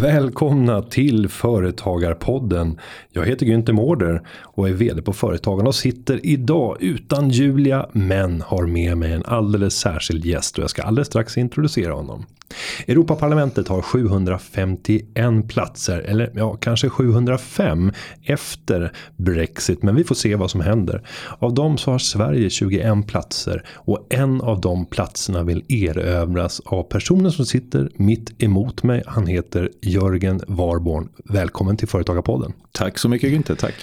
Välkomna till Företagarpodden. Jag heter Günther Mårder och är vd på Företagarna och sitter idag utan Julia men har med mig en alldeles särskild gäst och jag ska alldeles strax introducera honom. Europaparlamentet har 751 platser, eller ja, kanske 705 efter Brexit, men vi får se vad som händer. Av dem så har Sverige 21 platser och en av de platserna vill erövras av personen som sitter mitt emot mig. Han heter Jörgen Warborn. Välkommen till Företagarpodden. Tack så mycket Günther, tack.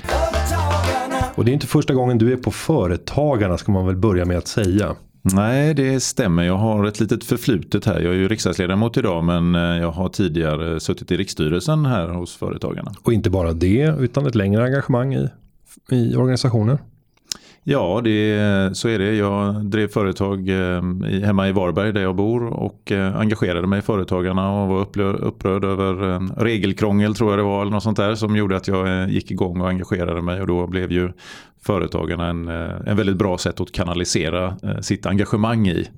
Och det är inte första gången du är på Företagarna ska man väl börja med att säga. Nej, det stämmer. Jag har ett litet förflutet här. Jag är ju riksdagsledamot idag men eh, jag har tidigare suttit i riksstyrelsen här hos Företagarna. Och inte bara det utan ett längre engagemang i, i organisationen. Ja, det, så är det. Jag drev företag eh, hemma i Varberg där jag bor och eh, engagerade mig i Företagarna och var upprörd över regelkrångel tror jag det var eller något sånt där som gjorde att jag gick igång och engagerade mig och då blev ju Företagarna en, en väldigt bra sätt att kanalisera sitt engagemang i.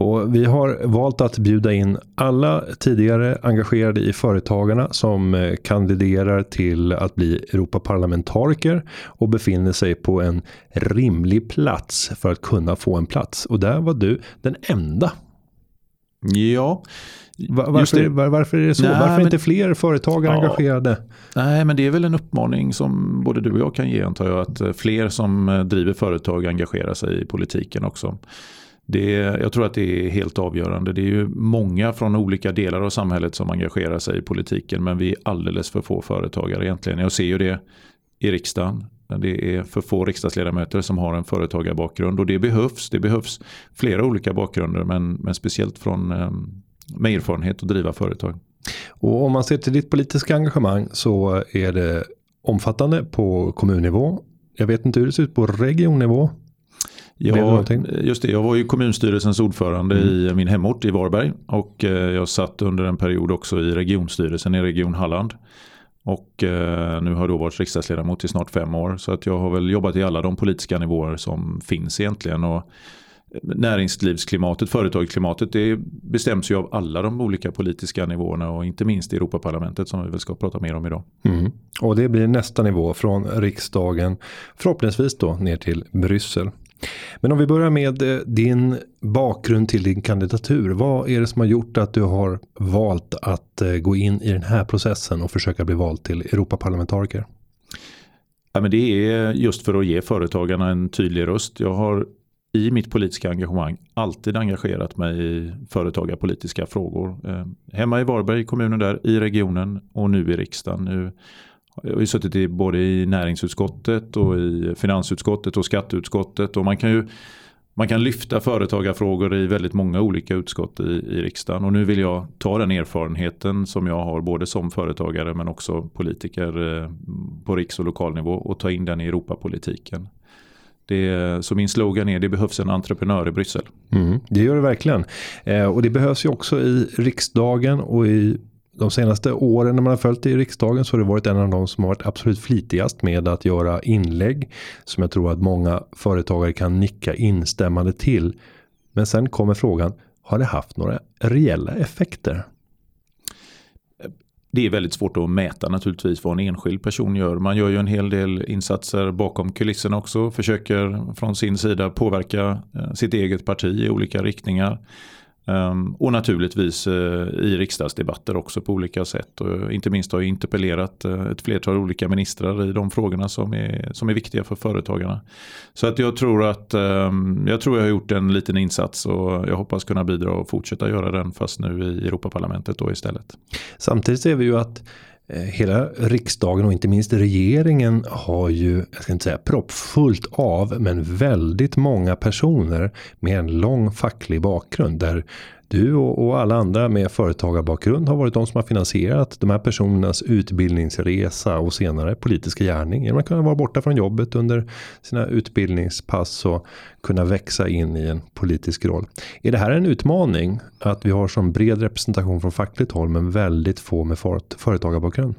Och vi har valt att bjuda in alla tidigare engagerade i Företagarna som eh, kandiderar till att bli Europaparlamentariker och befinner sig på en rimlig plats för att kunna få en plats. Och där var du den enda. Ja. Varför, var, varför är det så? Nej, varför är inte fler företagare ja, engagerade? Nej, men det är väl en uppmaning som både du och jag kan ge antar jag. Att eh, fler som eh, driver företag engagerar sig i politiken också. Det, jag tror att det är helt avgörande. Det är ju många från olika delar av samhället som engagerar sig i politiken men vi är alldeles för få företagare egentligen. Jag ser ju det i riksdagen. Det är för få riksdagsledamöter som har en företagarbakgrund och det behövs. Det behövs flera olika bakgrunder men, men speciellt från eh, med erfarenhet att driva företag. Och om man ser till ditt politiska engagemang så är det omfattande på kommunnivå. Jag vet inte hur det ser ut på regionnivå. Ja, just det. Jag var ju kommunstyrelsens ordförande mm. i min hemort i Varberg. Och eh, jag satt under en period också i regionstyrelsen i Region Halland. Och eh, nu har jag då varit riksdagsledamot i snart fem år. Så att jag har väl jobbat i alla de politiska nivåer som finns egentligen. Och näringslivsklimatet, företagsklimatet, det bestäms ju av alla de olika politiska nivåerna och inte minst Europaparlamentet som vi väl ska prata mer om idag. Mm. Och det blir nästa nivå från riksdagen, förhoppningsvis då ner till Bryssel. Men om vi börjar med eh, din bakgrund till din kandidatur. Vad är det som har gjort att du har valt att eh, gå in i den här processen och försöka bli vald till Europaparlamentariker? Ja, men det är just för att ge företagarna en tydlig röst. Jag har i mitt politiska engagemang alltid engagerat mig i företagarpolitiska frågor. Eh, hemma i Varberg, kommunen där, i regionen och nu i riksdagen. Nu jag har ju suttit i, både i näringsutskottet och i finansutskottet och skatteutskottet. Och man kan ju man kan lyfta företagarfrågor i väldigt många olika utskott i, i riksdagen. Och nu vill jag ta den erfarenheten som jag har både som företagare men också politiker eh, på riks och lokalnivå och ta in den i Europapolitiken. Det, så min slogan är det behövs en entreprenör i Bryssel. Mm, det gör det verkligen. Eh, och det behövs ju också i riksdagen och i de senaste åren när man har följt det i riksdagen så har det varit en av de som har varit absolut flitigast med att göra inlägg. Som jag tror att många företagare kan nicka instämmande till. Men sen kommer frågan, har det haft några reella effekter? Det är väldigt svårt att mäta naturligtvis vad en enskild person gör. Man gör ju en hel del insatser bakom kulisserna också. Försöker från sin sida påverka eh, sitt eget parti i olika riktningar. Ehm, och naturligtvis eh, i riksdagsdebatter också på olika sätt. Och inte minst har jag interpellerat eh, ett flertal olika ministrar i de frågorna som är, som är viktiga för företagarna. Så att jag tror att ehm, jag tror jag har gjort en liten insats och jag hoppas kunna bidra och fortsätta göra den fast nu i Europaparlamentet då istället. Samtidigt ser vi ju att Eh, hela riksdagen och inte minst regeringen har ju, jag ska inte säga proppfullt av, men väldigt många personer med en lång facklig bakgrund där du och, alla andra med företagarbakgrund har varit de som har finansierat de här personernas utbildningsresa och senare politiska gärning. Genom att kunna vara borta från jobbet under sina utbildningspass och kunna växa in i en politisk roll. Är det här en utmaning att vi har som bred representation från fackligt håll men väldigt få med företagarbakgrund?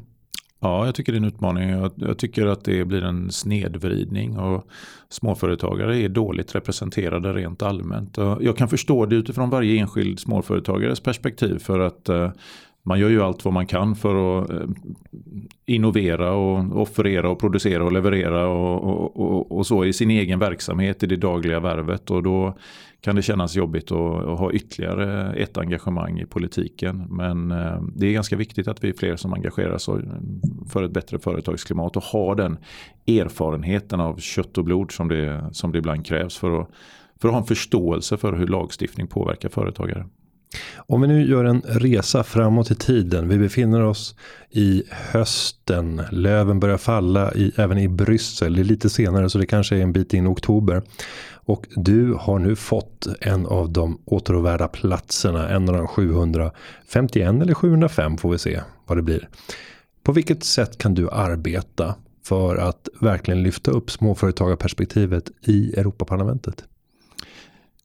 Ja, jag tycker det är en utmaning. Jag, jag, tycker att det blir en snedvridning och småföretagare är dåligt representerade rent allmänt. Och jag kan förstå det utifrån varje enskild småföretagares perspektiv för att eh, man gör ju allt vad man kan för att eh, innovera och offerera och producera och leverera och, och, och, och, så i sin egen verksamhet i det dagliga värvet. Och då kan det kännas jobbigt att, att ha ytterligare ett engagemang i politiken. Men eh, det är ganska viktigt att vi är fler som engagerar sig för ett bättre företagsklimat och har den erfarenheten av kött och blod som det, som det ibland krävs för att, för att ha en förståelse för hur lagstiftning påverkar företagare. Om vi nu gör en resa framåt i tiden. Vi befinner oss i hösten. Löven börjar falla i, även i Bryssel. Det är lite senare så det kanske är en bit in i oktober. Och du har nu fått en av de åtråvärda platserna. En av de 751 eller 705 får vi se vad det blir. På vilket sätt kan du arbeta för att verkligen lyfta upp småföretagarperspektivet i Europaparlamentet?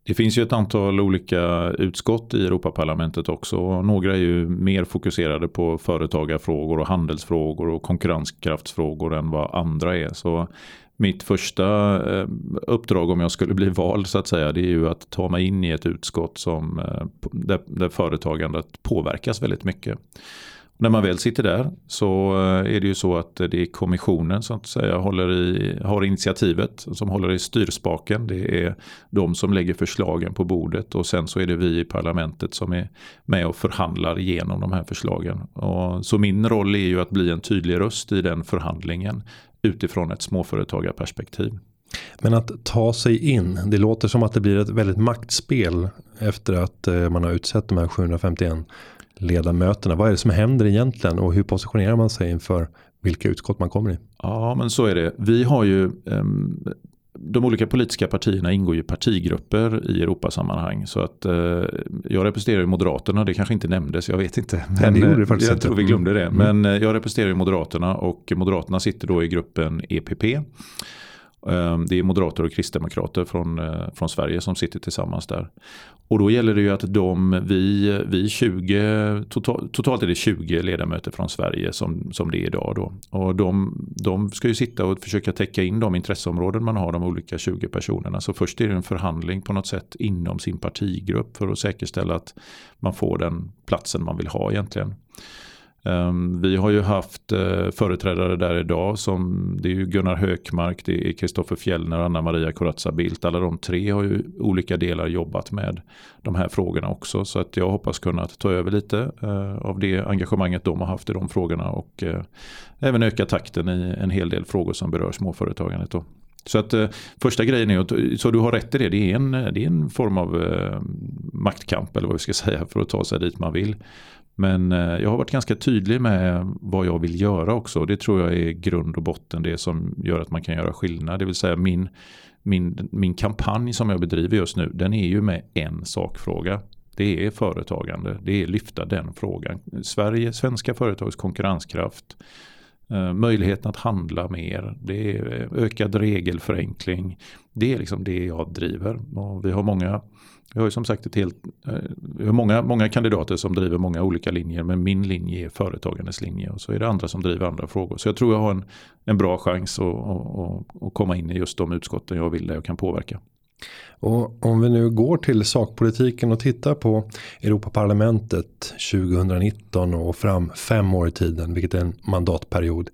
Det finns ju ett antal olika utskott i Europaparlamentet också. Några är ju mer fokuserade på företagarfrågor och handelsfrågor och konkurrenskraftsfrågor än vad andra är. Så mitt första eh, uppdrag om jag skulle bli vald så att säga det är ju att ta mig in i ett utskott som, eh, där, där företagandet påverkas väldigt mycket. När man väl sitter där så eh, är det ju så att eh, det är kommissionen som säga, håller i, har initiativet som håller i styrspaken. Det är de som lägger förslagen på bordet och sen så är det vi i parlamentet som är med och förhandlar igenom de här förslagen. Och så min roll är ju att bli en tydlig röst i den förhandlingen utifrån ett småföretagarperspektiv. Men att ta sig in, det låter som att det blir ett väldigt maktspel efter att eh, man har utsett de här 751 ledamöterna. Vad är det som händer egentligen och hur positionerar man sig inför vilka utskott man kommer i? Ja men så är det. Vi har ju um, de olika politiska partierna ingår ju partigrupper i Europasammanhang. Så att eh, jag representerar ju Moderaterna, det kanske inte nämndes, jag vet inte. Men, Nej, det det faktiskt jag inte. tror vi glömde det. Mm. Men eh, jag representerar ju Moderaterna och Moderaterna sitter då i gruppen EPP. Ehm, det är moderater och kristdemokrater från, eh, från Sverige som sitter tillsammans där. Och då gäller det ju att de, vi, vi 20, total, totalt är det 20 ledamöter från Sverige som, som det är idag. Då. Och de, de ska ju sitta och försöka täcka in de intresseområden man har, de olika 20 personerna. Så först är det en förhandling på något sätt inom sin partigrupp för att säkerställa att man får den platsen man vill ha egentligen. Ehm, vi har ju haft eh, företrädare där idag som det är ju Gunnar Hökmark, det är Kristoffer Fjellner och Anna-Maria Corazza Bildt. Alla de tre har ju olika delar jobbat med de här frågorna också. Så att jag hoppas kunna ta över lite eh, av det engagemanget de har haft i de frågorna och eh, även öka takten i en hel del frågor som berör småföretagandet. Då. Så att första grejen är att, så du har rätt i det, det är en, det är en form av maktkamp eller vad vi ska säga för att ta sig dit man vill. Men eh, jag har varit ganska tydlig med vad jag vill göra också. Det tror jag är grund och botten det som gör att man kan göra skillnad. Det vill säga min, min, min kampanj som jag bedriver just nu den är ju med en sakfråga. Det är företagande. Det är lyfta den frågan. Sverige, svenska företags konkurrenskraft. Eh, möjligheten att handla mer. Det är eh, ökad regelförenkling. Det är liksom det jag driver. Och vi har många vi har ju som sagt ett helt, eh, vi har många, många kandidater som driver många olika linjer men min linje är företagandes linje och så är det andra som driver andra frågor. Så jag tror jag har en, en bra chans att, att, att komma in i just de utskotten jag vill där jag kan påverka. Och om vi nu går till sakpolitiken och tittar på Europaparlamentet 2019 och fram fem år i tiden, vilket är en mandatperiod.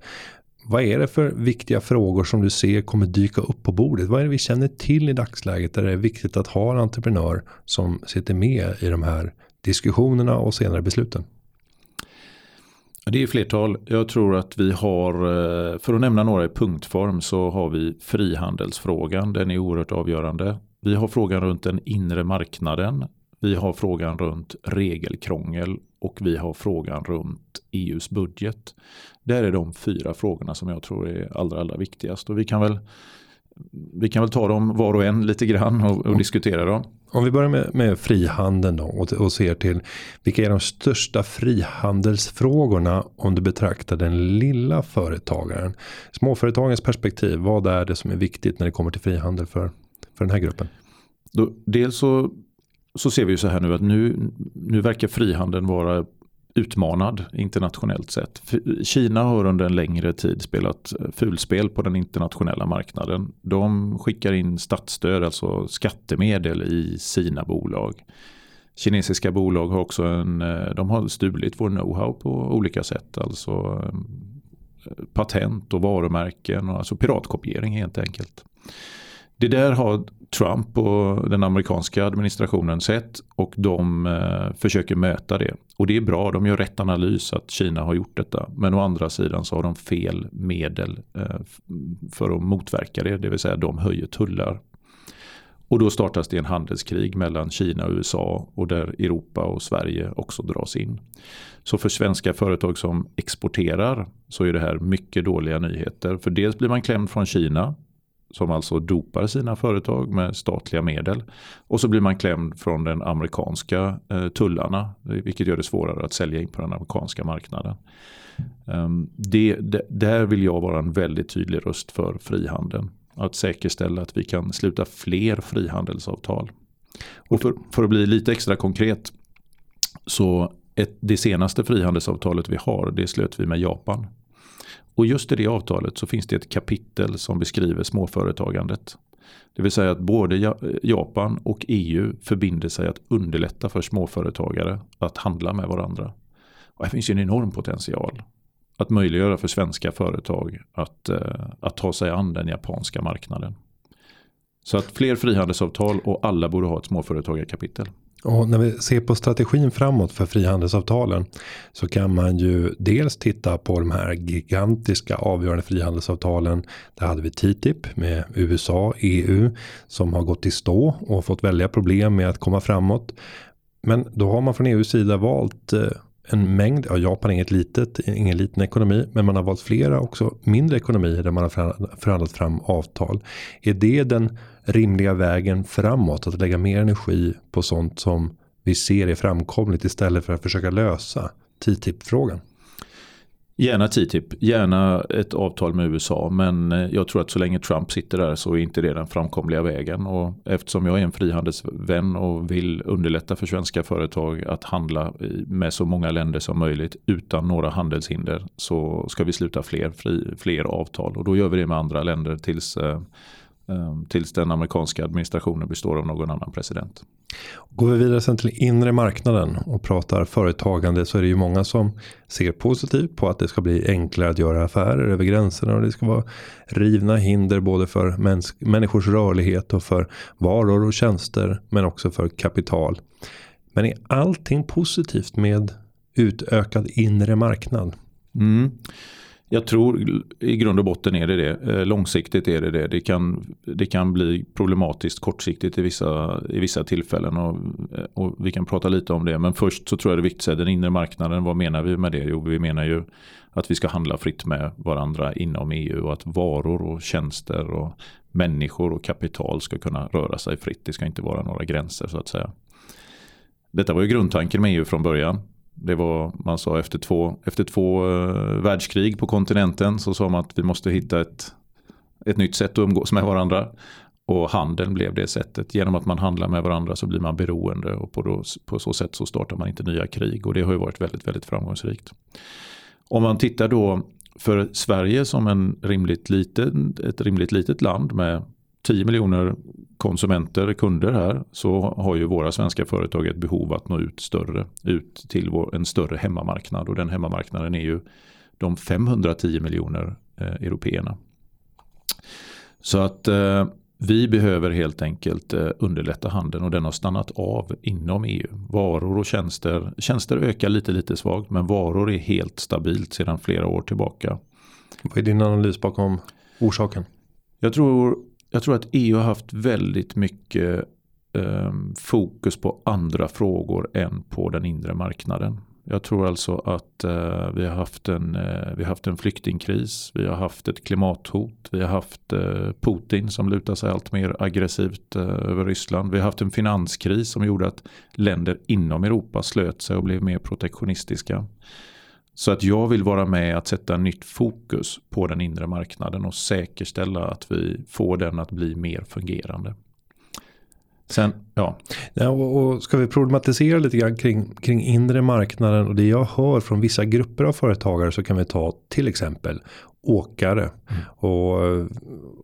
Vad är det för viktiga frågor som du ser kommer dyka upp på bordet? Vad är det vi känner till i dagsläget där det är viktigt att ha en entreprenör som sitter med i de här diskussionerna och senare besluten? Det är flertal. Jag tror att vi har, eh, för att nämna några i punktform, så har vi frihandelsfrågan. Den är oerhört avgörande. Vi har frågan runt den inre marknaden. Vi har frågan runt regelkrångel och vi har frågan runt EUs budget. Det är de fyra frågorna som jag tror är allra, allra viktigast. Och vi kan väl vi kan väl ta dem var och en lite grann och, och diskutera dem. Om vi börjar med, med frihandeln då och, och ser till vilka är de största frihandelsfrågorna om du betraktar den lilla företagaren. Småföretagens perspektiv, vad är det som är viktigt när det kommer till frihandel för, för den här gruppen? Då, dels så, så ser vi ju så här nu att nu, nu verkar frihandeln vara utmanad internationellt sett. Kina har under en längre tid spelat eh, fulspel på den internationella marknaden. De skickar in statsstöd, alltså skattemedel i sina bolag. Kinesiska bolag har också en, eh, de har stulit vår know-how på olika sätt. Alltså eh, patent och varumärken och alltså piratkopiering helt enkelt. Det där har Trump och den amerikanska administrationen sett och de eh, försöker möta det. Och det är bra, de gör rätt analys att Kina har gjort detta. Men å andra sidan så har de fel medel eh, för att motverka det, det vill säga de höjer tullar. Och då startas det en handelskrig mellan Kina och USA och där Europa och Sverige också dras in. Så för svenska företag som exporterar så är det här mycket dåliga nyheter. För dels blir man klämd från Kina som alltså dopar sina företag med statliga medel. Och så blir man klämd från den amerikanska eh, tullarna, vilket gör det svårare att sälja in på den amerikanska marknaden. Ehm, det, det, där vill jag vara en väldigt tydlig röst för frihandeln. Att säkerställa att vi kan sluta fler frihandelsavtal. Och för, för att bli lite extra konkret så ett, det senaste frihandelsavtalet vi har det slöt vi med Japan och just i det avtalet så finns det ett kapitel som beskriver småföretagandet. Det vill säga att både Japan och EU förbinder sig att underlätta för småföretagare att handla med varandra. Och här finns en enorm potential. Att möjliggöra för svenska företag att, eh, att ta sig an den japanska marknaden. Så att fler frihandelsavtal och alla borde ha ett småföretagarkapitel. Och när vi ser på strategin framåt för frihandelsavtalen så kan man ju dels titta på de här gigantiska avgörande frihandelsavtalen. Där hade vi TTIP med USA, EU som har gått i stå och fått väldiga problem med att komma framåt. Men då har man från EUs sida valt eh, en mängd, ja Japan är inget litet, ingen liten ekonomi, men man har valt flera också mindre ekonomier där man har förhandlat fram avtal. Är det den rimliga vägen framåt. Att lägga mer energi på sånt som vi ser är framkomligt istället för att försöka lösa TTIP-frågan. Gärna TTIP, gärna ett avtal med USA men eh, jag tror att så länge Trump sitter där så är inte det den framkomliga vägen. Och eftersom jag är en frihandelsvän och vill underlätta för svenska företag att handla eh, med så många länder som möjligt utan några handelshinder så ska vi sluta fler, fri, fler avtal och då gör vi det med andra länder tills eh, tills den amerikanska administrationen består av någon annan president. Går vi vidare sen till inre marknaden och pratar företagande så är det ju många som ser positivt på att det ska bli enklare att göra affärer över gränserna och det ska vara rivna hinder både för människors rörlighet och för varor och tjänster men också för kapital. Men är allting positivt med utökad inre marknad? Mm. Jag tror i grund och botten är det det. Eh, långsiktigt är det det. Det kan, det kan bli problematiskt kortsiktigt i vissa, i vissa tillfällen. Och, eh, och vi kan prata lite om det. Men först så tror jag det är viktigt att säga den inre marknaden. Vad menar vi med det? Jo, vi menar ju att vi ska handla fritt med varandra inom EU. Och att varor och tjänster och människor och kapital ska kunna röra sig fritt. Det ska inte vara några gränser så att säga. Detta var ju grundtanken med EU från början. Det var, man sa efter två, efter två uh, världskrig på kontinenten så sa man att vi måste hitta ett, ett nytt sätt att umgås med varandra. Och handeln blev det sättet. Genom att man handlar med varandra så blir man beroende och på, då, på så sätt så startar man inte nya krig. Och det har ju varit väldigt, väldigt framgångsrikt. Om man tittar då för Sverige som en rimligt liten, ett rimligt litet land med 10 miljoner konsumenter, kunder här så har ju våra svenska företag ett behov att nå ut större, ut till vår, en större hemmamarknad och den hemmamarknaden är ju de 510 miljoner eh, européerna. Så att eh, vi behöver helt enkelt eh, underlätta handeln och den har stannat av inom EU. Varor och tjänster, tjänster ökar lite lite svagt men varor är helt stabilt sedan flera år tillbaka. Vad är din analys bakom orsaken? Jag tror jag tror att EU har haft väldigt mycket eh, fokus på andra frågor än på den inre marknaden. Jag tror alltså att eh, vi, har haft en, eh, vi har haft en flyktingkris, vi har haft ett klimathot, vi har haft eh, Putin som lutar sig allt mer aggressivt eh, över Ryssland. Vi har haft en finanskris som gjorde att länder inom Europa slöt sig och blev mer protektionistiska. Så att jag vill vara med att sätta nytt fokus på den inre marknaden och säkerställa att vi får den att bli mer fungerande. Sen, ja. ja och, och ska vi problematisera lite grann kring, kring inre marknaden och det jag hör från vissa grupper av företagare så kan vi ta till exempel åkare mm. och eh,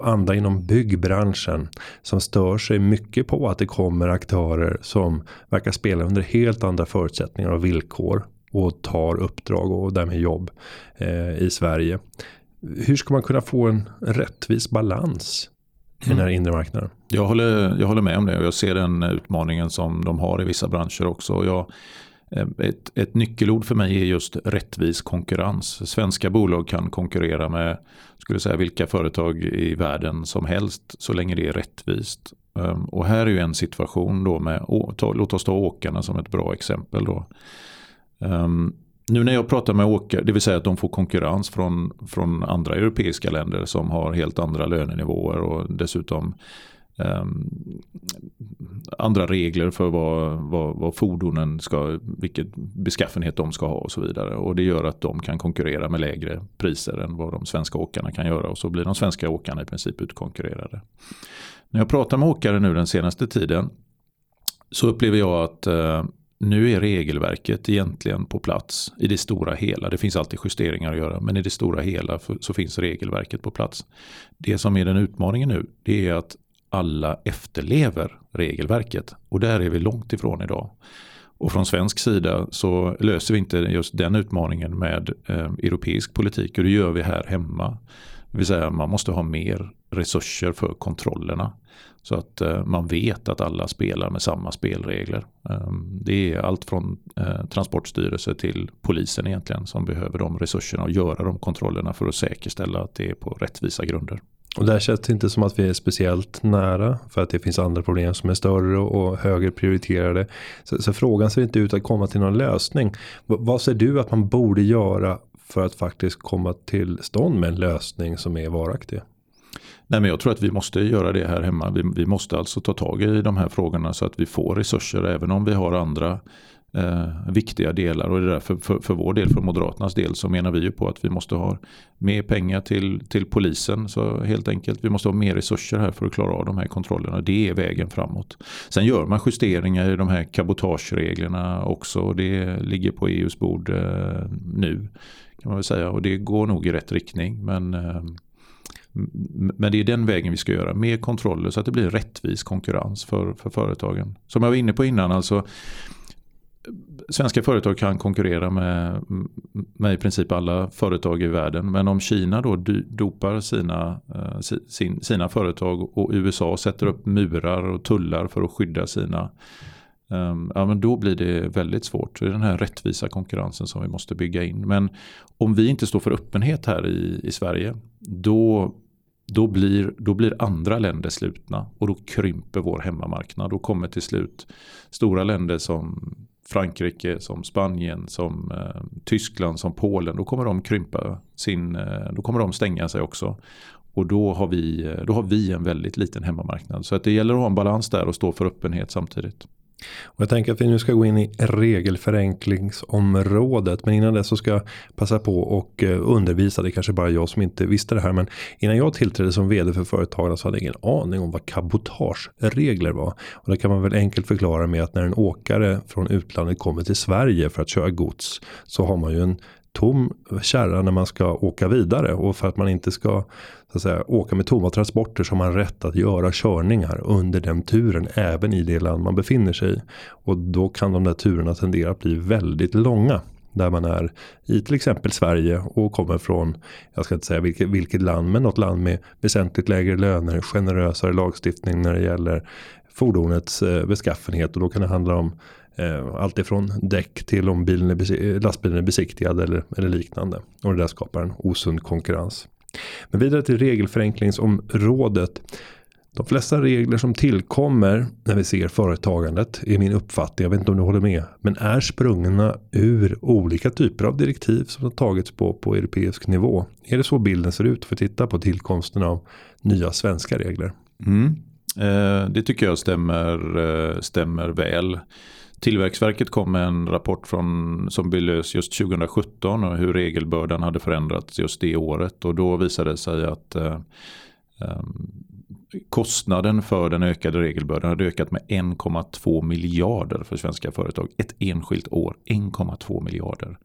andra inom byggbranschen som stör sig mycket på att det kommer aktörer som verkar spela under helt andra förutsättningar och villkor och tar uppdrag och därmed jobb eh, i Sverige. Hur ska man kunna få en rättvis balans i den här inre marknaden? Jag håller, jag håller med om det och jag ser den utmaningen som de har i vissa branscher också. Jag, eh, ett, ett nyckelord för mig är just rättvis konkurrens. Svenska bolag kan konkurrera med skulle säga, vilka företag i världen som helst så länge det är rättvist. Ehm, och här är ju en situation då med, låt oss ta åkarna som ett bra exempel. Då. Um, nu när jag pratar med åkare, det vill säga att de får konkurrens från, från andra europeiska länder som har helt andra lönenivåer och dessutom um, andra regler för vad, vad, vad, fordonen ska, vilket beskaffenhet de ska ha och så vidare. Och det gör att de kan konkurrera med lägre priser än vad de svenska åkarna kan göra och så blir de svenska åkarna i princip utkonkurrerade. När jag pratar med åkare nu den senaste tiden så upplever jag att uh, nu är regelverket egentligen på plats i det stora hela. Det finns alltid justeringar att göra men i det stora hela så finns regelverket på plats. Det som är den utmaningen nu det är att alla efterlever regelverket och där är vi långt ifrån idag. Och från svensk sida så löser vi inte just den utmaningen med eh, europeisk politik och det gör vi här hemma. Det vill säga man måste ha mer resurser för kontrollerna. Så att eh, man vet att alla spelar med samma spelregler. Eh, det är allt från eh, Transportstyrelse till polisen egentligen som behöver de resurserna och göra de kontrollerna för att säkerställa att det är på rättvisa grunder. Och där känns det inte som att vi är speciellt nära för att det finns andra problem som är större och högre prioriterade. Så, så frågan ser inte ut att komma till någon lösning. V vad ser du att man borde göra för att faktiskt komma till stånd med en lösning som är varaktig? Nej, men jag tror att vi måste göra det här hemma. Vi, vi, måste alltså ta tag i de här frågorna så att vi får resurser även om vi har andra eh, viktiga delar. Och det är därför för, för vår del, för Moderaternas del, så menar vi ju på att vi måste ha mer pengar till, till polisen. Så helt enkelt, vi måste ha mer resurser här för att klara av de här kontrollerna. Det är vägen framåt. Sen gör man justeringar i de här kabotagereglerna också. Det ligger på EUs bord eh, nu kan man väl säga. Och det går nog i rätt riktning. Men eh, men det är den vägen vi ska göra. Mer kontroller så att det blir rättvis konkurrens för, för företagen. Som jag var inne på innan, alltså svenska företag kan konkurrera med, med i princip alla företag i världen. Men om Kina då dopar sina, eh, sin, sina företag och USA sätter upp murar och tullar för att skydda sina ehm, Ja, men då blir det väldigt svårt. Det är den här rättvisa konkurrensen som vi måste bygga in. Men om vi inte står för öppenhet här i, i Sverige då då blir, då blir andra länder slutna och då krymper vår hemmamarknad. Då kommer till slut stora länder som Frankrike, som Spanien, som eh, Tyskland, som Polen. Då kommer de krympa sin, eh, då kommer de stänga sig också. Och då har, vi, eh, då har vi en väldigt liten hemmamarknad. Så att det gäller att ha en balans där och stå för öppenhet samtidigt. Och jag tänker att vi nu ska gå in i regelförenklingsområdet. Men innan det så ska jag passa på och eh, undervisa. Det är kanske bara jag som inte visste det här. Men innan jag tillträdde som vd för företagarna så hade jag ingen aning om vad cabotageregler var. Och det kan man väl enkelt förklara med att när en åkare från utlandet kommer till Sverige för att köra gods. Så har man ju en tom kärra när man ska åka vidare. Och för att man inte ska så att säga, åka med tomma transporter så har man rätt att göra körningar under den turen. Även i det land man befinner sig i. Och då kan de där turerna tendera att bli väldigt långa. Där man är i till exempel Sverige och kommer från, jag ska inte säga vilket, vilket land, men något land med väsentligt lägre löner, generösare lagstiftning när det gäller fordonets eh, beskaffenhet. Och då kan det handla om Eh, allt ifrån däck till om bilen är eh, lastbilen är besiktigad eller, eller liknande. Och det där skapar en osund konkurrens. Men vidare till regelförenklingsområdet. De flesta regler som tillkommer när vi ser företagandet är min uppfattning, jag vet inte om du håller med, men är sprungna ur olika typer av direktiv som har tagits på på europeisk nivå. Är det så bilden ser ut för att titta på tillkomsten av nya svenska regler? Mm. Eh, det tycker jag stämmer, eh, stämmer väl. Tillväxtverket kom med en rapport från, som belös just 2017 och hur regelbördan hade förändrats just det året. Och då visade det sig att eh, eh, kostnaden för den ökade regelbördan hade ökat med 1,2 miljarder för svenska företag. Ett enskilt år, 1,2 miljarder.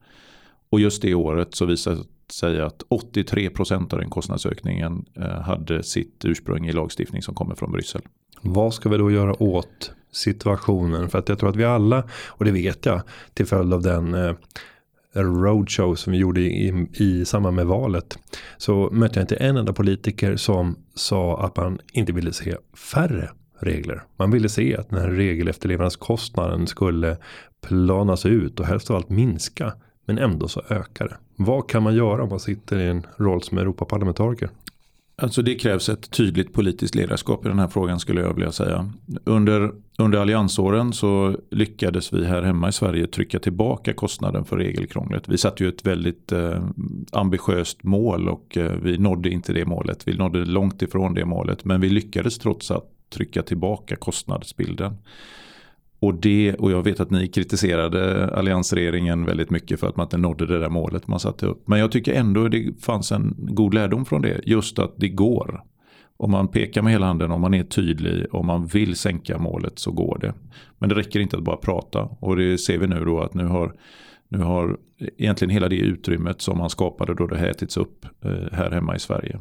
Och just det året så visade det sig att 83% av den kostnadsökningen eh, hade sitt ursprung i lagstiftning som kommer från Bryssel. Vad ska vi då göra åt situationen? För att jag tror att vi alla, och det vet jag, till följd av den eh, roadshow som vi gjorde i, i samband med valet. Så mötte jag inte en enda politiker som sa att man inte ville se färre regler. Man ville se att den här regelefterlevnadskostnaden skulle planas ut och helst av allt minska. Men ändå så ökar det. Vad kan man göra om man sitter i en roll som Europaparlamentariker? Alltså det krävs ett tydligt politiskt ledarskap i den här frågan skulle jag vilja säga. Under, under alliansåren så lyckades vi här hemma i Sverige trycka tillbaka kostnaden för regelkrånglet. Vi satte ju ett väldigt eh, ambitiöst mål och eh, vi nådde inte det målet. Vi nådde långt ifrån det målet men vi lyckades trots att trycka tillbaka kostnadsbilden. Och, det, och jag vet att ni kritiserade alliansregeringen väldigt mycket för att man inte nådde det där målet man satte upp. Men jag tycker ändå det fanns en god lärdom från det. Just att det går. Om man pekar med hela handen, om man är tydlig, om man vill sänka målet så går det. Men det räcker inte att bara prata. Och det ser vi nu då att nu har, nu har egentligen hela det utrymmet som man skapade då det här ätits upp eh, här hemma i Sverige.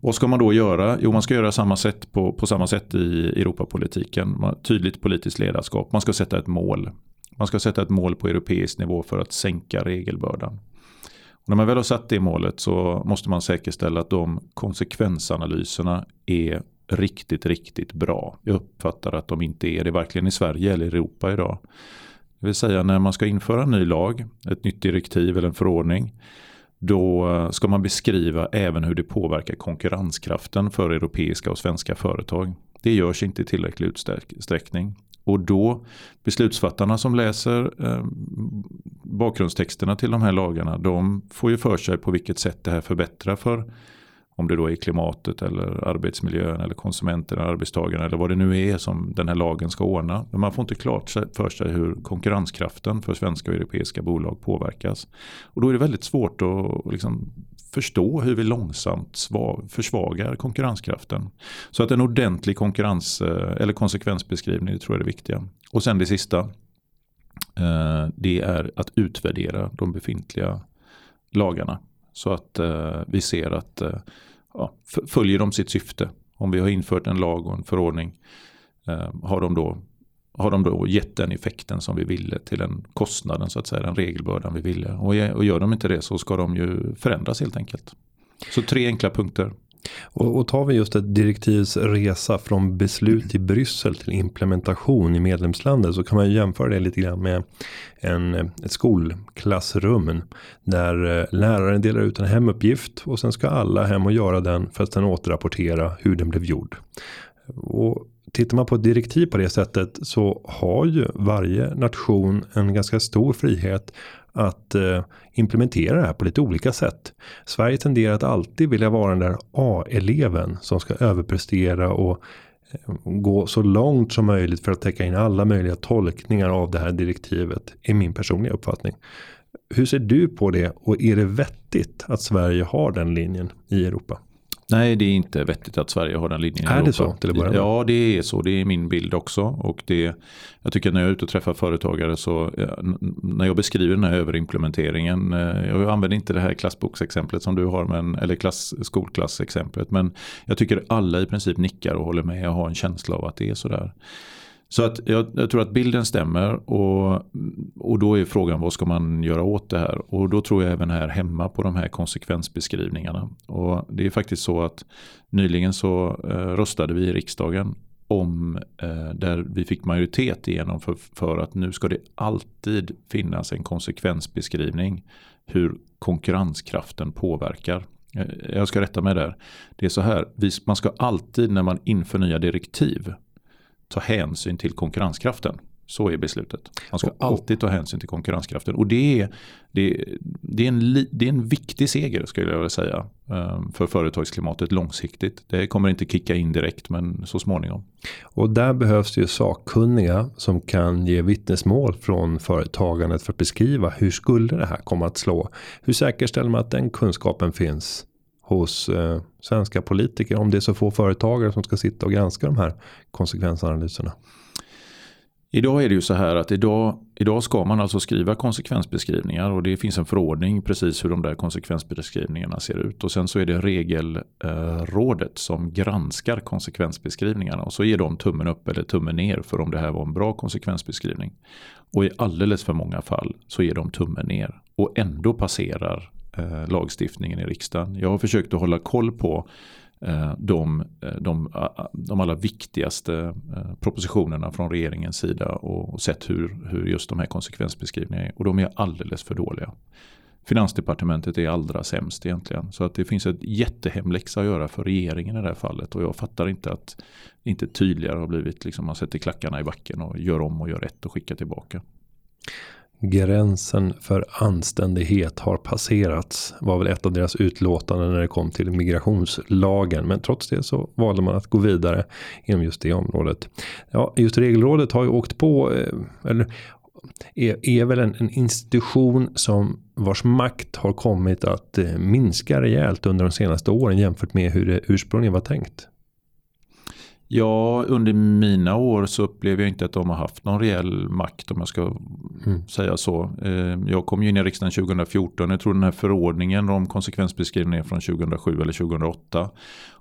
Vad ska man då göra? Jo, man ska göra samma sätt på, på samma sätt i Europapolitiken. Tydligt politiskt ledarskap. Man ska sätta ett mål. Man ska sätta ett mål på europeisk nivå för att sänka regelbördan. Och när man väl har satt det målet så måste man säkerställa att de konsekvensanalyserna är riktigt, riktigt bra. Jag uppfattar att de inte är det varken i Sverige eller Europa idag. Det vill säga när man ska införa en ny lag, ett nytt direktiv eller en förordning då eh, ska man beskriva även hur det påverkar konkurrenskraften för europeiska och svenska företag. Det görs inte i tillräcklig utsträckning. Och då beslutsfattarna som läser eh, bakgrundstexterna till de här lagarna de får ju för sig på vilket sätt det här förbättrar för om det då är klimatet eller arbetsmiljön eller konsumenterna, arbetstagarna eller vad det nu är som den här lagen ska ordna. Men man får inte klart för sig hur konkurrenskraften för svenska och europeiska bolag påverkas. Och då är det väldigt svårt att liksom förstå hur vi långsamt försvagar konkurrenskraften. Så att en ordentlig konkurrens eh, eller konsekvensbeskrivning det tror jag är det viktiga. Och sen det sista. Eh, det är att utvärdera de befintliga lagarna. Så att eh, vi ser att eh, ja, följer de sitt syfte. Om vi har infört en lag och en förordning eh, har, de då, har de då gett den effekten som vi ville till den kostnaden så att säga, den regelbördan vi ville. Och, och gör de inte det så ska de ju förändras helt enkelt. Så tre enkla punkter. Och, och tar vi just ett direktivs resa från beslut i Bryssel till implementation i medlemslandet så kan man ju jämföra det lite grann med en, ett skolklassrum där eh, läraren delar ut en hemuppgift och sen ska alla hem och göra den för att sen återrapportera hur den blev gjord. Och tittar man på ett direktiv på det sättet så har ju varje nation en ganska stor frihet att eh, implementera det här på lite olika sätt. Sverige tenderar att alltid vilja vara den där A-eleven som ska överprestera och eh, gå så långt som möjligt för att täcka in alla möjliga tolkningar av det här direktivet. Är min personliga uppfattning. Hur ser du på det och är det vettigt att Sverige har den linjen i Europa? Nej, det är inte vettigt att Sverige har den linjen. Är det så till att börja med? Ja, det är så. Det är min bild också. Och det, jag tycker när jag är ute och träffar företagare så när jag beskriver den här överimplementeringen. Eh, jag använder inte det här klassboksexemplet som du har, men, eller klass, skolklassexemplet. Men jag tycker alla i princip nickar och håller med och har en känsla av att det är sådär. Så att jag, jag, tror att bilden stämmer och, och då är frågan vad ska man göra åt det här? Och då tror jag även här hemma på de här konsekvensbeskrivningarna. Och det är faktiskt så att nyligen så eh, röstade vi i riksdagen om eh, där vi fick majoritet igenom för, för att nu ska det alltid finnas en konsekvensbeskrivning hur konkurrenskraften påverkar. Eh, jag ska rätta mig där. Det är så här, man ska alltid när man inför nya direktiv ta hänsyn till konkurrenskraften. Så är beslutet. Man ska alltid ta hänsyn till konkurrenskraften. Och det är, det, det är, en, det är en viktig seger skulle jag vilja säga. Ehm, för företagsklimatet långsiktigt. Det kommer inte kicka in direkt men så småningom. Och där behövs det ju sakkunniga som kan ge vittnesmål från företagandet för att beskriva hur skulle det här komma att slå. Hur säkerställer man att den kunskapen finns hos eh, svenska politiker om det är så få företagare som ska sitta och granska de här konsekvensanalyserna? Idag är det ju så här att idag, idag ska man alltså skriva konsekvensbeskrivningar och det finns en förordning precis hur de där konsekvensbeskrivningarna ser ut. Och sen så är det regelrådet som granskar konsekvensbeskrivningarna och så ger de tummen upp eller tummen ner för om det här var en bra konsekvensbeskrivning. Och i alldeles för många fall så ger de tummen ner och ändå passerar eh, lagstiftningen i riksdagen. Jag har försökt att hålla koll på Eh, de, eh, de, de allra viktigaste eh, propositionerna från regeringens sida och sett hur, hur just de här konsekvensbeskrivningarna är. Och de är alldeles för dåliga. Finansdepartementet är allra sämst egentligen. Så att det finns ett jättehemläxa att göra för regeringen i det här fallet. Och jag fattar inte att det inte tydligare har blivit liksom man sätter klackarna i backen och gör om och gör rätt och skickar tillbaka. Gränsen för anständighet har passerats var väl ett av deras utlåtanden när det kom till migrationslagen. Men trots det så valde man att gå vidare inom just det området. Ja, just regelrådet har ju åkt på, eh, eller är, är väl en, en, institution som vars makt har kommit att eh, minska rejält under de senaste åren jämfört med hur det ursprungligen var tänkt. Ja, under mina år så upplever jag inte att de har haft någon reell makt om jag ska mm. säga så. Eh, jag kom ju in i riksdagen 2014. Jag tror den här förordningen om konsekvensbeskrivningen från 2007 eller 2008.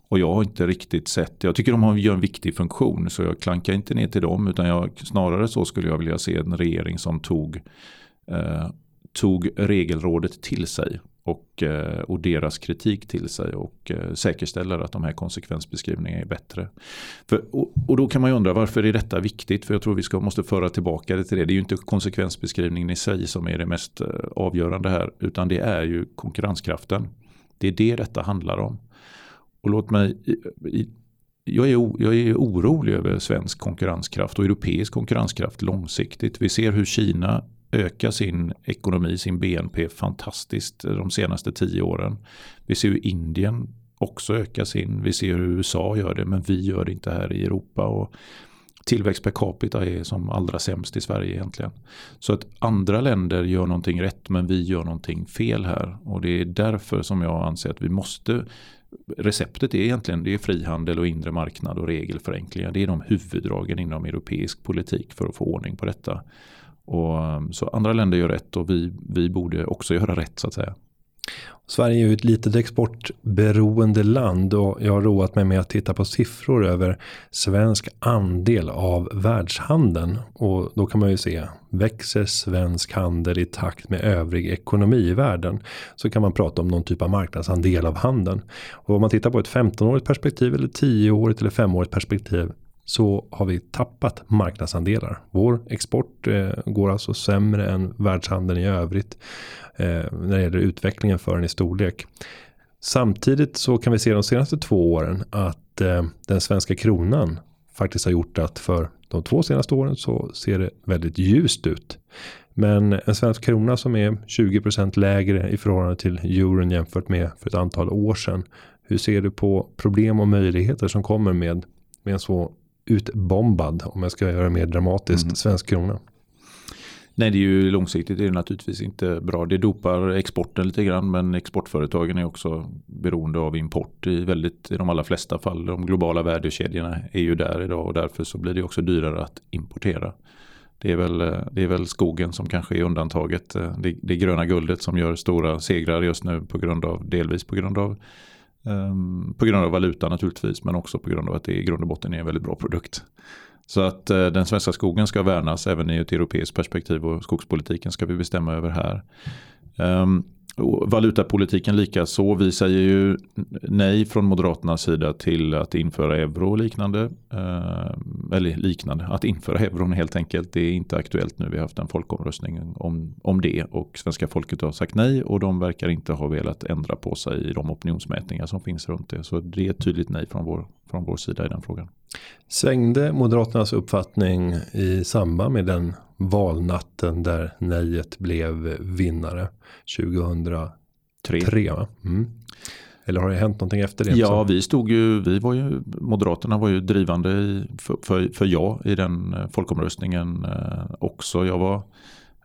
Och jag har inte riktigt sett, jag tycker de gör en viktig funktion så jag klankar inte ner till dem utan jag, snarare så skulle jag vilja se en regering som tog, eh, tog regelrådet till sig och, eh, och deras kritik till sig och eh, säkerställer att de här konsekvensbeskrivningarna är bättre. För, och, och, då kan man ju undra varför är detta viktigt? För jag tror vi ska, måste föra tillbaka det till det. Det är ju inte konsekvensbeskrivningen i sig som är det mest eh, avgörande här utan det är ju konkurrenskraften. Det är det detta handlar om. Och låt mig jag är, jag är orolig över svensk konkurrenskraft och europeisk konkurrenskraft långsiktigt. Vi ser hur Kina öka sin ekonomi, sin BNP fantastiskt de senaste tio åren. Vi ser hur Indien också ökar sin. Vi ser hur USA gör det men vi gör det inte här i Europa. Och tillväxt per capita är som allra sämst i Sverige egentligen. Så att andra länder gör någonting rätt men vi gör någonting fel här. Och det är därför som jag anser att vi måste Receptet är egentligen det är frihandel och inre marknad och regelförenklingar. Det är de huvuddragen inom europeisk politik för att få ordning på detta. Och, um, så andra länder gör rätt och vi, vi borde också göra rätt så att säga. Sverige är ju ett litet exportberoende land och jag har roat mig med att titta på siffror över svensk andel av världshandeln. Och då kan man ju se, växer svensk handel i takt med övrig ekonomi i världen så kan man prata om någon typ av marknadsandel av handeln. Och om man tittar på ett 15-årigt perspektiv eller 10-årigt eller 5-årigt perspektiv så har vi tappat marknadsandelar. Vår export eh, går alltså sämre än världshandeln i övrigt eh, när det gäller utvecklingen för den i storlek. Samtidigt så kan vi se de senaste två åren att eh, den svenska kronan faktiskt har gjort att för de två senaste åren så ser det väldigt ljust ut. Men en svensk krona som är 20% lägre i förhållande till euron jämfört med för ett antal år sedan. Hur ser du på problem och möjligheter som kommer med, med en så utbombad, om jag ska göra det mer dramatiskt, mm. svensk krona. Nej, det är ju långsiktigt är det naturligtvis inte bra. Det dopar exporten lite grann men exportföretagen är också beroende av import i, väldigt, i de allra flesta fall. De globala värdekedjorna är ju där idag och därför så blir det också dyrare att importera. Det är väl, det är väl skogen som kanske är undantaget. Det, det gröna guldet som gör stora segrar just nu på grund av, delvis på grund av Um, på grund av valuta naturligtvis men också på grund av att det i grund och botten är en väldigt bra produkt. Så att uh, den svenska skogen ska värnas även i ett europeiskt perspektiv och skogspolitiken ska vi bestämma över här. Um, valutapolitiken lika så. Vi säger ju nej från Moderaternas sida till att införa euro och liknande. Eh, eller liknande, att införa euron helt enkelt. Det är inte aktuellt nu. Vi har haft en folkomröstning om, om det och svenska folket har sagt nej och de verkar inte ha velat ändra på sig i de opinionsmätningar som finns runt det. Så det är ett tydligt nej från vår, från vår sida i den frågan. Svängde Moderaternas uppfattning i samband med den valnatten där nejet blev vinnare 2003? Mm. Eller har det hänt någonting efter det? Ja, också? vi stod ju, vi var ju, Moderaterna var ju drivande i, för, för, för ja i den eh, folkomröstningen eh, också. Jag var,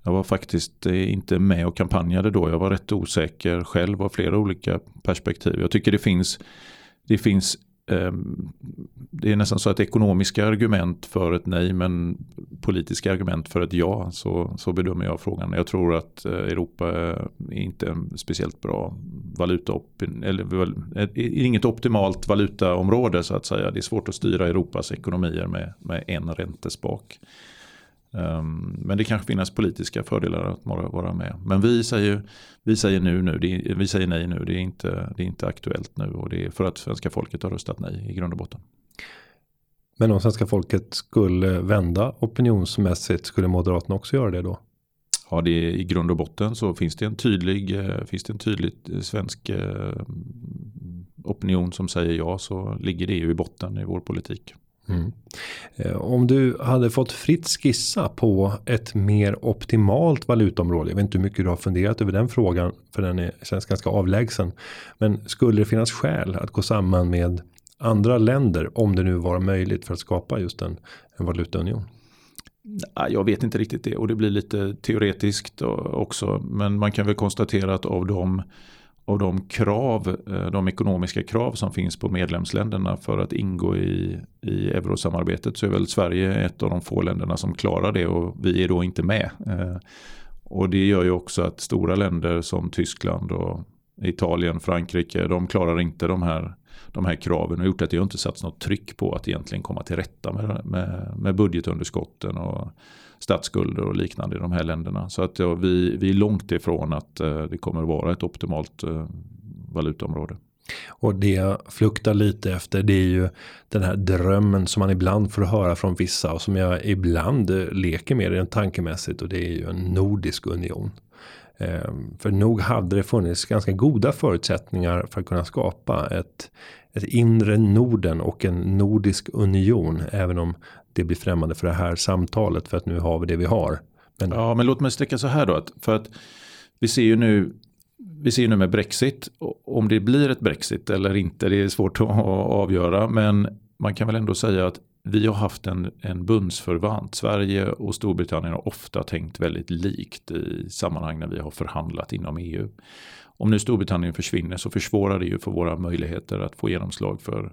jag var faktiskt eh, inte med och kampanjade då. Jag var rätt osäker själv av flera olika perspektiv. Jag tycker det finns, det finns Ehm, det är nästan så att ekonomiska argument för ett nej men politiska argument för ett ja. Så, så bedömer jag frågan. Jag tror att eh, Europa är inte en speciellt bra valuta, eller eh, inget optimalt valutaområde så att säga. Det är svårt att styra Europas ekonomier med, med en räntespak. Um, men det kanske finns politiska fördelar att vara med. Men vi säger, vi säger, nu, nu, är, vi säger nej nu, det är, inte, det är inte aktuellt nu och det är för att svenska folket har röstat nej i grund och botten. Men om svenska folket skulle vända opinionsmässigt, skulle Moderaterna också göra det då? Ja, det är, i grund och botten så finns det en tydlig, eh, finns det en tydlig eh, svensk eh, opinion som säger ja så ligger det ju i botten i vår politik. Mm. Eh, om du hade fått fritt skissa på ett mer optimalt valutaområde. Jag vet inte hur mycket du har funderat över den frågan. För den är, känns ganska avlägsen. Men skulle det finnas skäl att gå samman med andra länder. Om det nu var möjligt för att skapa just en, en valutaunion. Jag vet inte riktigt det och det blir lite teoretiskt eh, också. Men man kan väl konstatera att av de av de krav, eh, de ekonomiska krav som finns på medlemsländerna för att ingå i, i eurosamarbetet så är väl Sverige ett av de få länderna som klarar det och vi är då inte med. Eh, och det gör ju också att stora länder som Tyskland och Italien, Frankrike, de klarar inte de här, de här kraven och gjort att det inte satts något tryck på att egentligen komma till rätta med, med, med budgetunderskotten och statsskulder och liknande i de här länderna. Så att ja, vi, vi är långt ifrån att eh, det kommer att vara ett optimalt eh, valutaområde. Och det jag fluktar lite efter det är ju den här drömmen som man ibland får höra från vissa och som jag ibland eh, leker med rent tankemässigt och det är ju en nordisk union. Eh, för nog hade det funnits ganska goda förutsättningar för att kunna skapa ett, ett inre Norden och en nordisk union. Även om det blir främmande för det här samtalet för att nu har vi det vi har. Men... Ja, men låt mig sträcka så här då. För att vi ser ju nu vi ser ju nu med Brexit, om det blir ett Brexit eller inte, det är svårt att avgöra. Men man kan väl ändå säga att vi har haft en, en bundsförvant. Sverige och Storbritannien har ofta tänkt väldigt likt i sammanhang när vi har förhandlat inom EU. Om nu Storbritannien försvinner så försvårar det ju för våra möjligheter att få genomslag för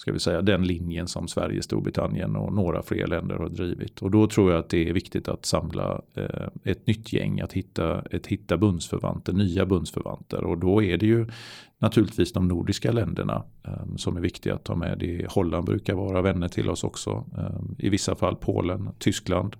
ska vi säga, den linjen som Sverige, Storbritannien och några fler länder har drivit. Och då tror jag att det är viktigt att samla eh, ett nytt gäng, att hitta, ett, hitta bundsförvanter, nya bundsförvanter. Och då är det ju naturligtvis de nordiska länderna eh, som är viktiga att ta med. Det Holland brukar vara vänner till oss också. Eh, I vissa fall Polen, Tyskland.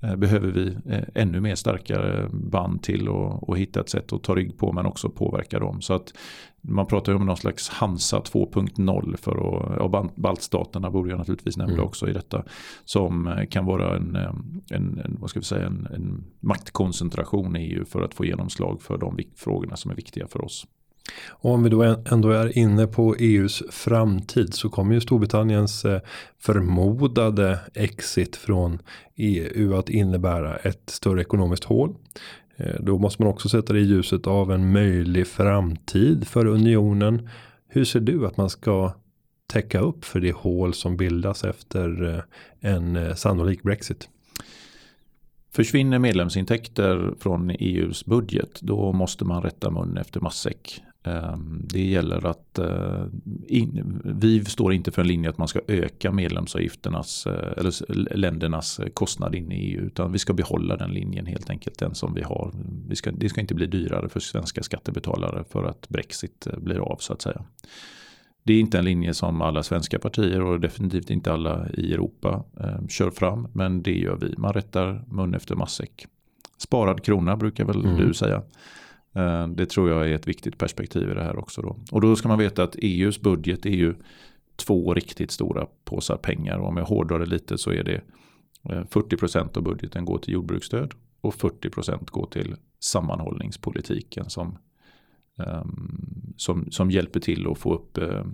Eh, behöver vi eh, ännu mer starkare band till och, och hitta ett sätt att ta rygg på men också påverka dem. Så att man pratar ju om någon slags Hansa 2.0 för att, och baltstaterna borde jag naturligtvis nämna mm. också i detta. Som eh, kan vara en, en, en, vad ska vi säga, en, en maktkoncentration i EU för att få genomslag för de frågorna som är viktiga för oss. Och om vi då ändå är inne på EUs framtid så kommer ju Storbritanniens eh, förmodade exit från EU att innebära ett större ekonomiskt hål. Eh, då måste man också sätta det i ljuset av en möjlig framtid för unionen. Hur ser du att man ska täcka upp för det hål som bildas efter eh, en sannolik Brexit? Försvinner medlemsintäkter från EUs budget då måste man rätta mun efter matsäck. Ehm, det gäller att eh, in, vi står inte för en linje att man ska öka medlemsavgifternas eh, eller ländernas kostnad in i EU utan vi ska behålla den linjen helt enkelt den som vi har. Vi ska, det ska inte bli dyrare för svenska skattebetalare för att Brexit eh, blir av så att säga. Det är inte en linje som alla svenska partier och definitivt inte alla i Europa eh, kör fram men det gör vi. Man rättar mun efter matsäck. Sparad krona brukar väl mm. du säga. Eh, det tror jag är ett viktigt perspektiv i det här också. Då. Och då ska man veta att EUs budget är ju två riktigt stora påsar pengar. Och om jag hårdrar det lite så är det eh, 40% av budgeten går till jordbruksstöd och 40% går till sammanhållningspolitiken som, ehm, som, som hjälper till att få upp eh,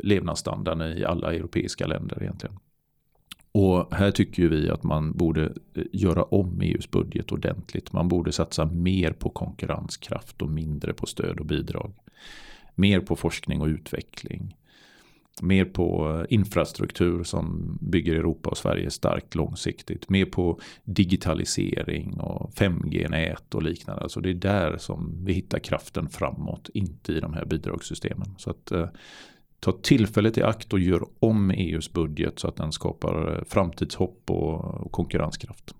levnadsstandarden i alla europeiska länder egentligen. Och här tycker vi att man borde eh, göra om EUs budget ordentligt. Man borde satsa mer på konkurrenskraft och mindre på stöd och bidrag. Mer på forskning och utveckling. Mer på eh, infrastruktur som bygger Europa och Sverige starkt långsiktigt. Mer på digitalisering och 5G-nät och liknande. Alltså det är där som vi hittar kraften framåt. Inte i de här bidragssystemen. Så att eh, ta tillfället i akt och gör om EUs budget så att den skapar eh, framtidshopp och konkurrenskraft.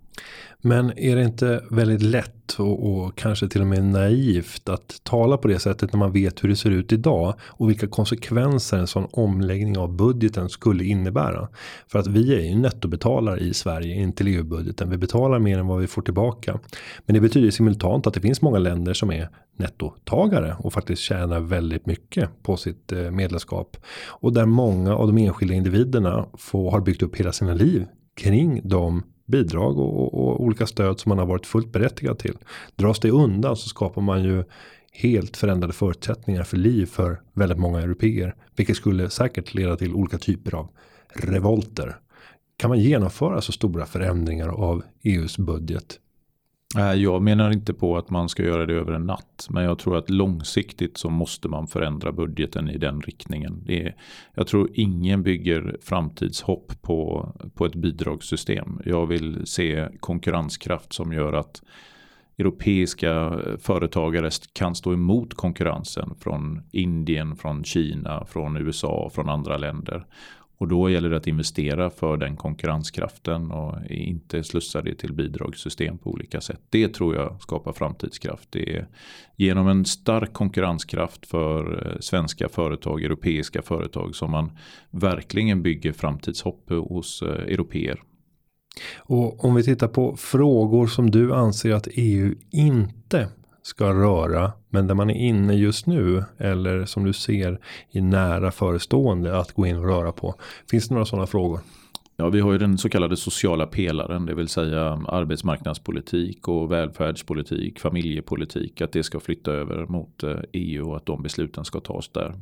Men är det inte väldigt lätt och, och, kanske till och med naivt att tala på det sättet när man vet hur det ser ut idag och vilka konsekvenser en sån omläggning av budgeten skulle innebära. För att vi är ju nettobetalare i Sverige in till EU-budgeten. Vi betalar mer än vad vi får tillbaka. Men det betyder simultant att det finns många länder som är nettotagare och faktiskt tjänar väldigt mycket på sitt eh, medlemskap. Och där många av de enskilda individerna får, har byggt upp hela sina liv kring de bidrag och, och, olika stöd som man har varit fullt berättigad till. Dras det undan så skapar man ju helt förändrade förutsättningar för liv för väldigt många europeer. Vilket skulle säkert leda till olika typer av revolter. Kan man genomföra så stora förändringar av EUs budget Eh, jag menar inte på att man ska göra det över en natt. Men jag tror att långsiktigt så måste man förändra budgeten i den riktningen. Det är, jag tror ingen bygger framtidshopp på, på ett bidragssystem. Jag vill se konkurrenskraft som gör att europeiska företagare kan stå emot konkurrensen från Indien, från Kina, från USA, och från andra länder. Och då gäller det att investera för den konkurrenskraften och inte slussa det till bidragssystem på olika sätt. Det tror jag skapar framtidskraft. Det är genom en stark konkurrenskraft för eh, svenska företag, europeiska företag som man verkligen bygger framtidshopp hos eh, europeer. Och om vi tittar på frågor som du anser att EU inte ska röra men där man är inne just nu eller som du ser i nära förestående att gå in och röra på. Finns det några sådana frågor? Ja, vi har ju den så kallade sociala pelaren, det vill säga arbetsmarknadspolitik och välfärdspolitik, familjepolitik, att det ska flytta över mot eh, EU och att de besluten ska tas där.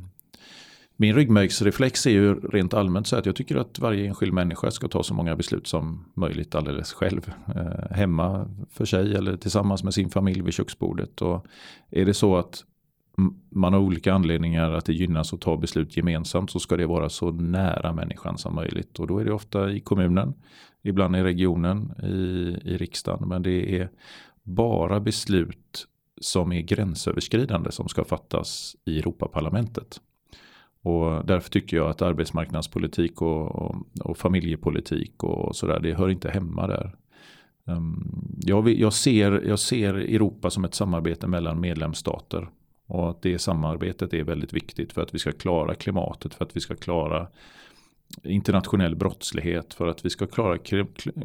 Min ryggmärgsreflex är ju rent allmänt så att jag tycker att varje enskild människa ska ta så många beslut som möjligt alldeles själv. Eh, hemma för sig eller tillsammans med sin familj vid köksbordet. Och är det så att man har olika anledningar att det gynnas att ta beslut gemensamt så ska det vara så nära människan som möjligt. Och då är det ofta i kommunen, ibland i regionen, i, i riksdagen. Men det är bara beslut som är gränsöverskridande som ska fattas i Europaparlamentet. Och därför tycker jag att arbetsmarknadspolitik och, och, och familjepolitik och sådär, det hör inte hemma där. Ehm, jag, jag, ser, jag ser Europa som ett samarbete mellan medlemsstater. Och att det samarbetet är väldigt viktigt för att vi ska klara klimatet, för att vi ska klara internationell brottslighet, för att vi ska klara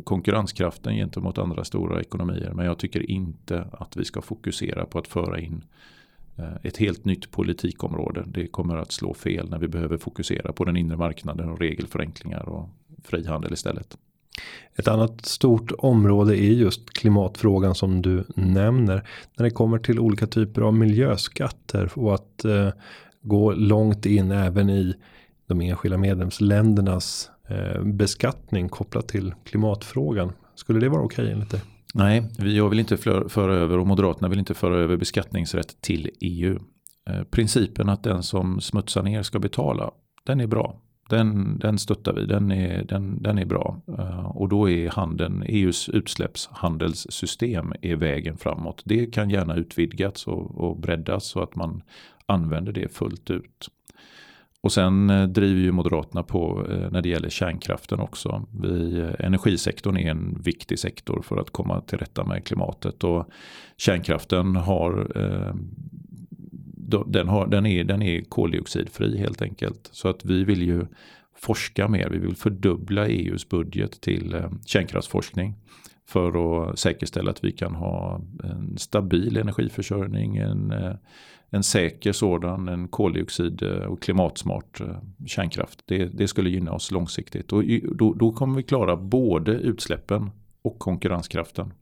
konkurrenskraften gentemot andra stora ekonomier. Men jag tycker inte att vi ska fokusera på att föra in Eh, ett helt nytt politikområde. Det kommer att slå fel när vi behöver fokusera på den inre marknaden och regelförenklingar och frihandel istället. Ett annat stort område är just klimatfrågan som du nämner. När det kommer till olika typer av miljöskatter och att eh, gå långt in även i de enskilda medlemsländernas eh, beskattning kopplat till klimatfrågan. Skulle det vara okej okay, enligt dig? Nej, jag vill inte föra över och Moderaterna vill inte föra över beskattningsrätt till EU. Eh, principen att den som smutsar ner ska betala, den är bra. Den, den stöttar vi, den är, den, den är bra. Eh, och då är handeln, EUs utsläppshandelssystem är vägen framåt. Det kan gärna utvidgas och, och breddas så att man använder det fullt ut. Och sen eh, driver ju Moderaterna på eh, när det gäller kärnkraften också. Vi, eh, energisektorn är en viktig sektor för att komma till rätta med klimatet. Och kärnkraften har, den, har den, är, den är koldioxidfri helt enkelt. Så att vi vill ju forska mer. Vi vill fördubbla EUs budget till kärnkraftsforskning. För att säkerställa att vi kan ha en stabil energiförsörjning. En, eh, en säker sådan, en koldioxid eh, och klimatsmart eh, kärnkraft. Det, det skulle gynna oss långsiktigt. Och då, då, kommer vi klara både utsläppen och konkurrenskraften.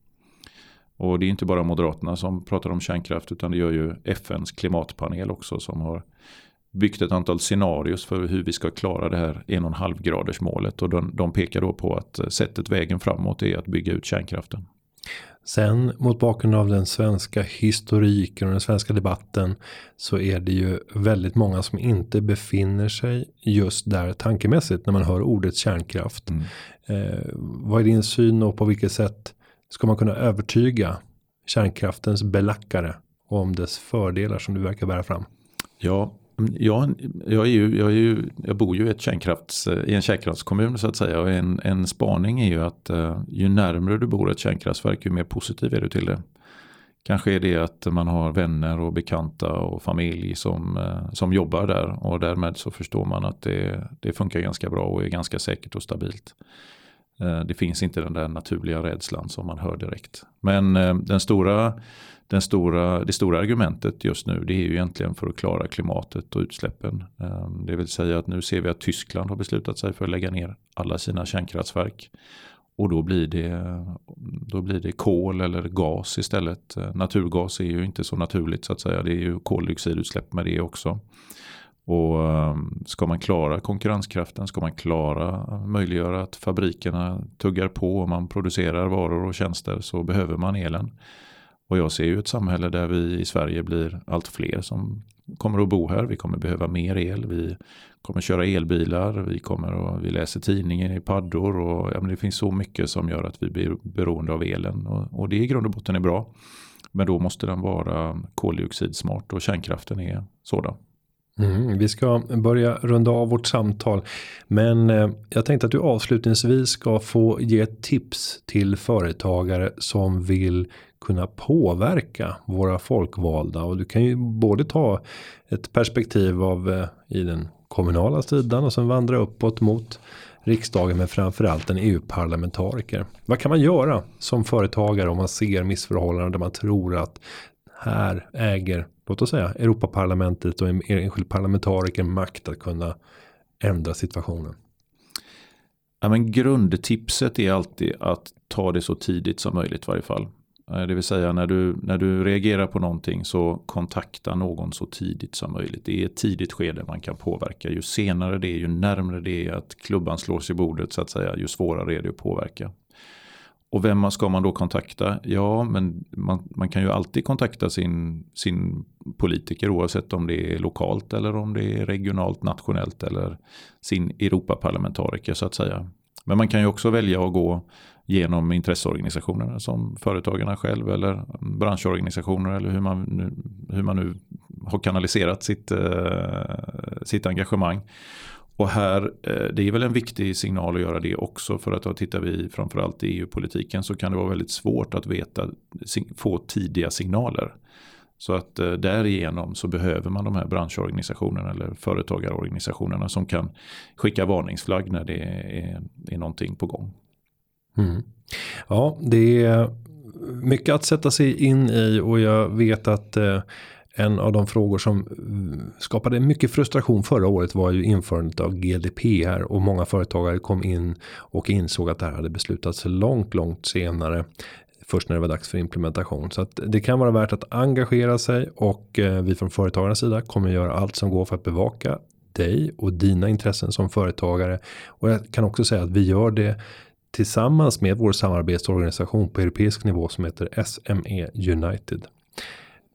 Och det är inte bara Moderaterna som pratar om kärnkraft utan det gör ju FNs klimatpanel också som har byggt ett antal scenarios för hur vi ska klara det här 1,5 graders målet. Och de, de pekar då på att sättet vägen framåt är att bygga ut kärnkraften. Sen mot bakgrund av den svenska historiken och den svenska debatten så är det ju väldigt många som inte befinner sig just där tankemässigt när man hör ordet kärnkraft. Mm. Eh, vad är din syn och på vilket sätt ska man kunna övertyga kärnkraftens belackare om dess fördelar som du verkar bära fram? Ja, jag, jag, är ju, jag, är ju, jag bor ju i, ett kärnkrafts, i en kärnkraftskommun så att säga. Och en, en spaning är ju att uh, ju närmare du bor ett kärnkraftverk ju mer positiv är du till det. Kanske är det att man har vänner och bekanta och familj som, uh, som jobbar där. Och därmed så förstår man att det, det funkar ganska bra och är ganska säkert och stabilt. Eh, det finns inte den där naturliga rädslan som man hör direkt. Men eh, den stora den stora, det stora argumentet just nu det är ju egentligen för att klara klimatet och utsläppen. Eh, det vill säga att nu ser vi att Tyskland har beslutat sig för att lägga ner alla sina kärnkraftverk. Och då blir det, då blir det kol eller gas istället. Naturgas är ju inte så naturligt så att säga. Det är ju koldioxidutsläpp med det också. Och ehm, ska man klara konkurrenskraften, ska man klara möjliggöra att fabrikerna tuggar på och man producerar varor och tjänster så behöver man elen. Och jag ser ju ett samhälle där vi i Sverige blir allt fler som kommer att bo här. Vi kommer behöva mer el. Vi kommer köra elbilar. Vi, kommer och, vi läser tidningen i paddor. Och, ja, men det finns så mycket som gör att vi blir beroende av elen. Och, och det i grund och botten är bra. Men då måste den vara koldioxidsmart och kärnkraften är sådan. Mm, vi ska börja runda av vårt samtal. Men eh, jag tänkte att du avslutningsvis ska få ge ett tips till företagare som vill kunna påverka våra folkvalda. Och du kan ju både ta ett perspektiv av eh, i den kommunala sidan och sen vandra uppåt mot riksdagen men framförallt en EU-parlamentariker. Vad kan man göra som företagare om man ser missförhållanden där man tror att här äger, låt oss säga Europaparlamentet och en enskild parlamentariker makt att kunna ändra situationen. Ja, men grundtipset är alltid att ta det så tidigt som möjligt i varje fall. Eh, det vill säga när du, när du reagerar på någonting så kontakta någon så tidigt som möjligt. Det är ett tidigt skede man kan påverka. Ju senare det är, ju närmre det är att klubban slås i bordet så att säga, ju svårare är det att påverka. Och vem ska man då kontakta? Ja, men man, man kan ju alltid kontakta sin, sin politiker oavsett om det är lokalt eller om det är regionalt, nationellt eller sin Europaparlamentariker så att säga. Men man kan ju också välja att gå genom intresseorganisationerna som företagarna själv eller branschorganisationer eller hur man nu, hur man nu har kanaliserat sitt, eh, sitt engagemang. Och här, eh, det är väl en viktig signal att göra det också för att då tittar vi framförallt i EU-politiken så kan det vara väldigt svårt att veta, få tidiga signaler. Så att eh, därigenom så behöver man de här branschorganisationerna eller företagarorganisationerna som kan skicka varningsflagg när det är, är någonting på gång. Mm. Ja, det är mycket att sätta sig in i och jag vet att eh, en av de frågor som mm, skapade mycket frustration förra året var ju införandet av GDPR och många företagare kom in och insåg att det här hade beslutats långt, långt senare. Först när det var dags för implementation. Så att det kan vara värt att engagera sig och eh, vi från företagarnas sida kommer göra allt som går för att bevaka dig och dina intressen som företagare. Och jag kan också säga att vi gör det tillsammans med vår samarbetsorganisation på europeisk nivå som heter SME United.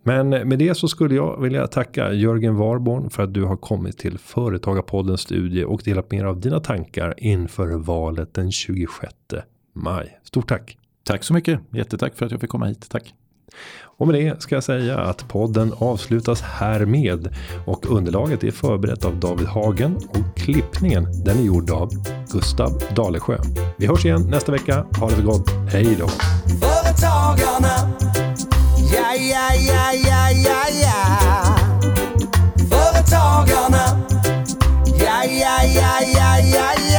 Men med det så skulle jag vilja tacka Jörgen Warborn för att du har kommit till Företagarpoddens studie och delat med er av dina tankar inför valet den 26 maj. Stort tack! Tack så mycket! Jättetack för att jag fick komma hit. Tack! Och med det ska jag säga att podden avslutas härmed och underlaget är förberett av David Hagen och klippningen den är gjord av Gustav Dalesjö. Vi hörs igen nästa vecka. Ha det så gott. Hej då! Företagarna, Yeah yeah yeah yeah yeah yeah. For the tall girl now. Yeah yeah yeah yeah yeah yeah.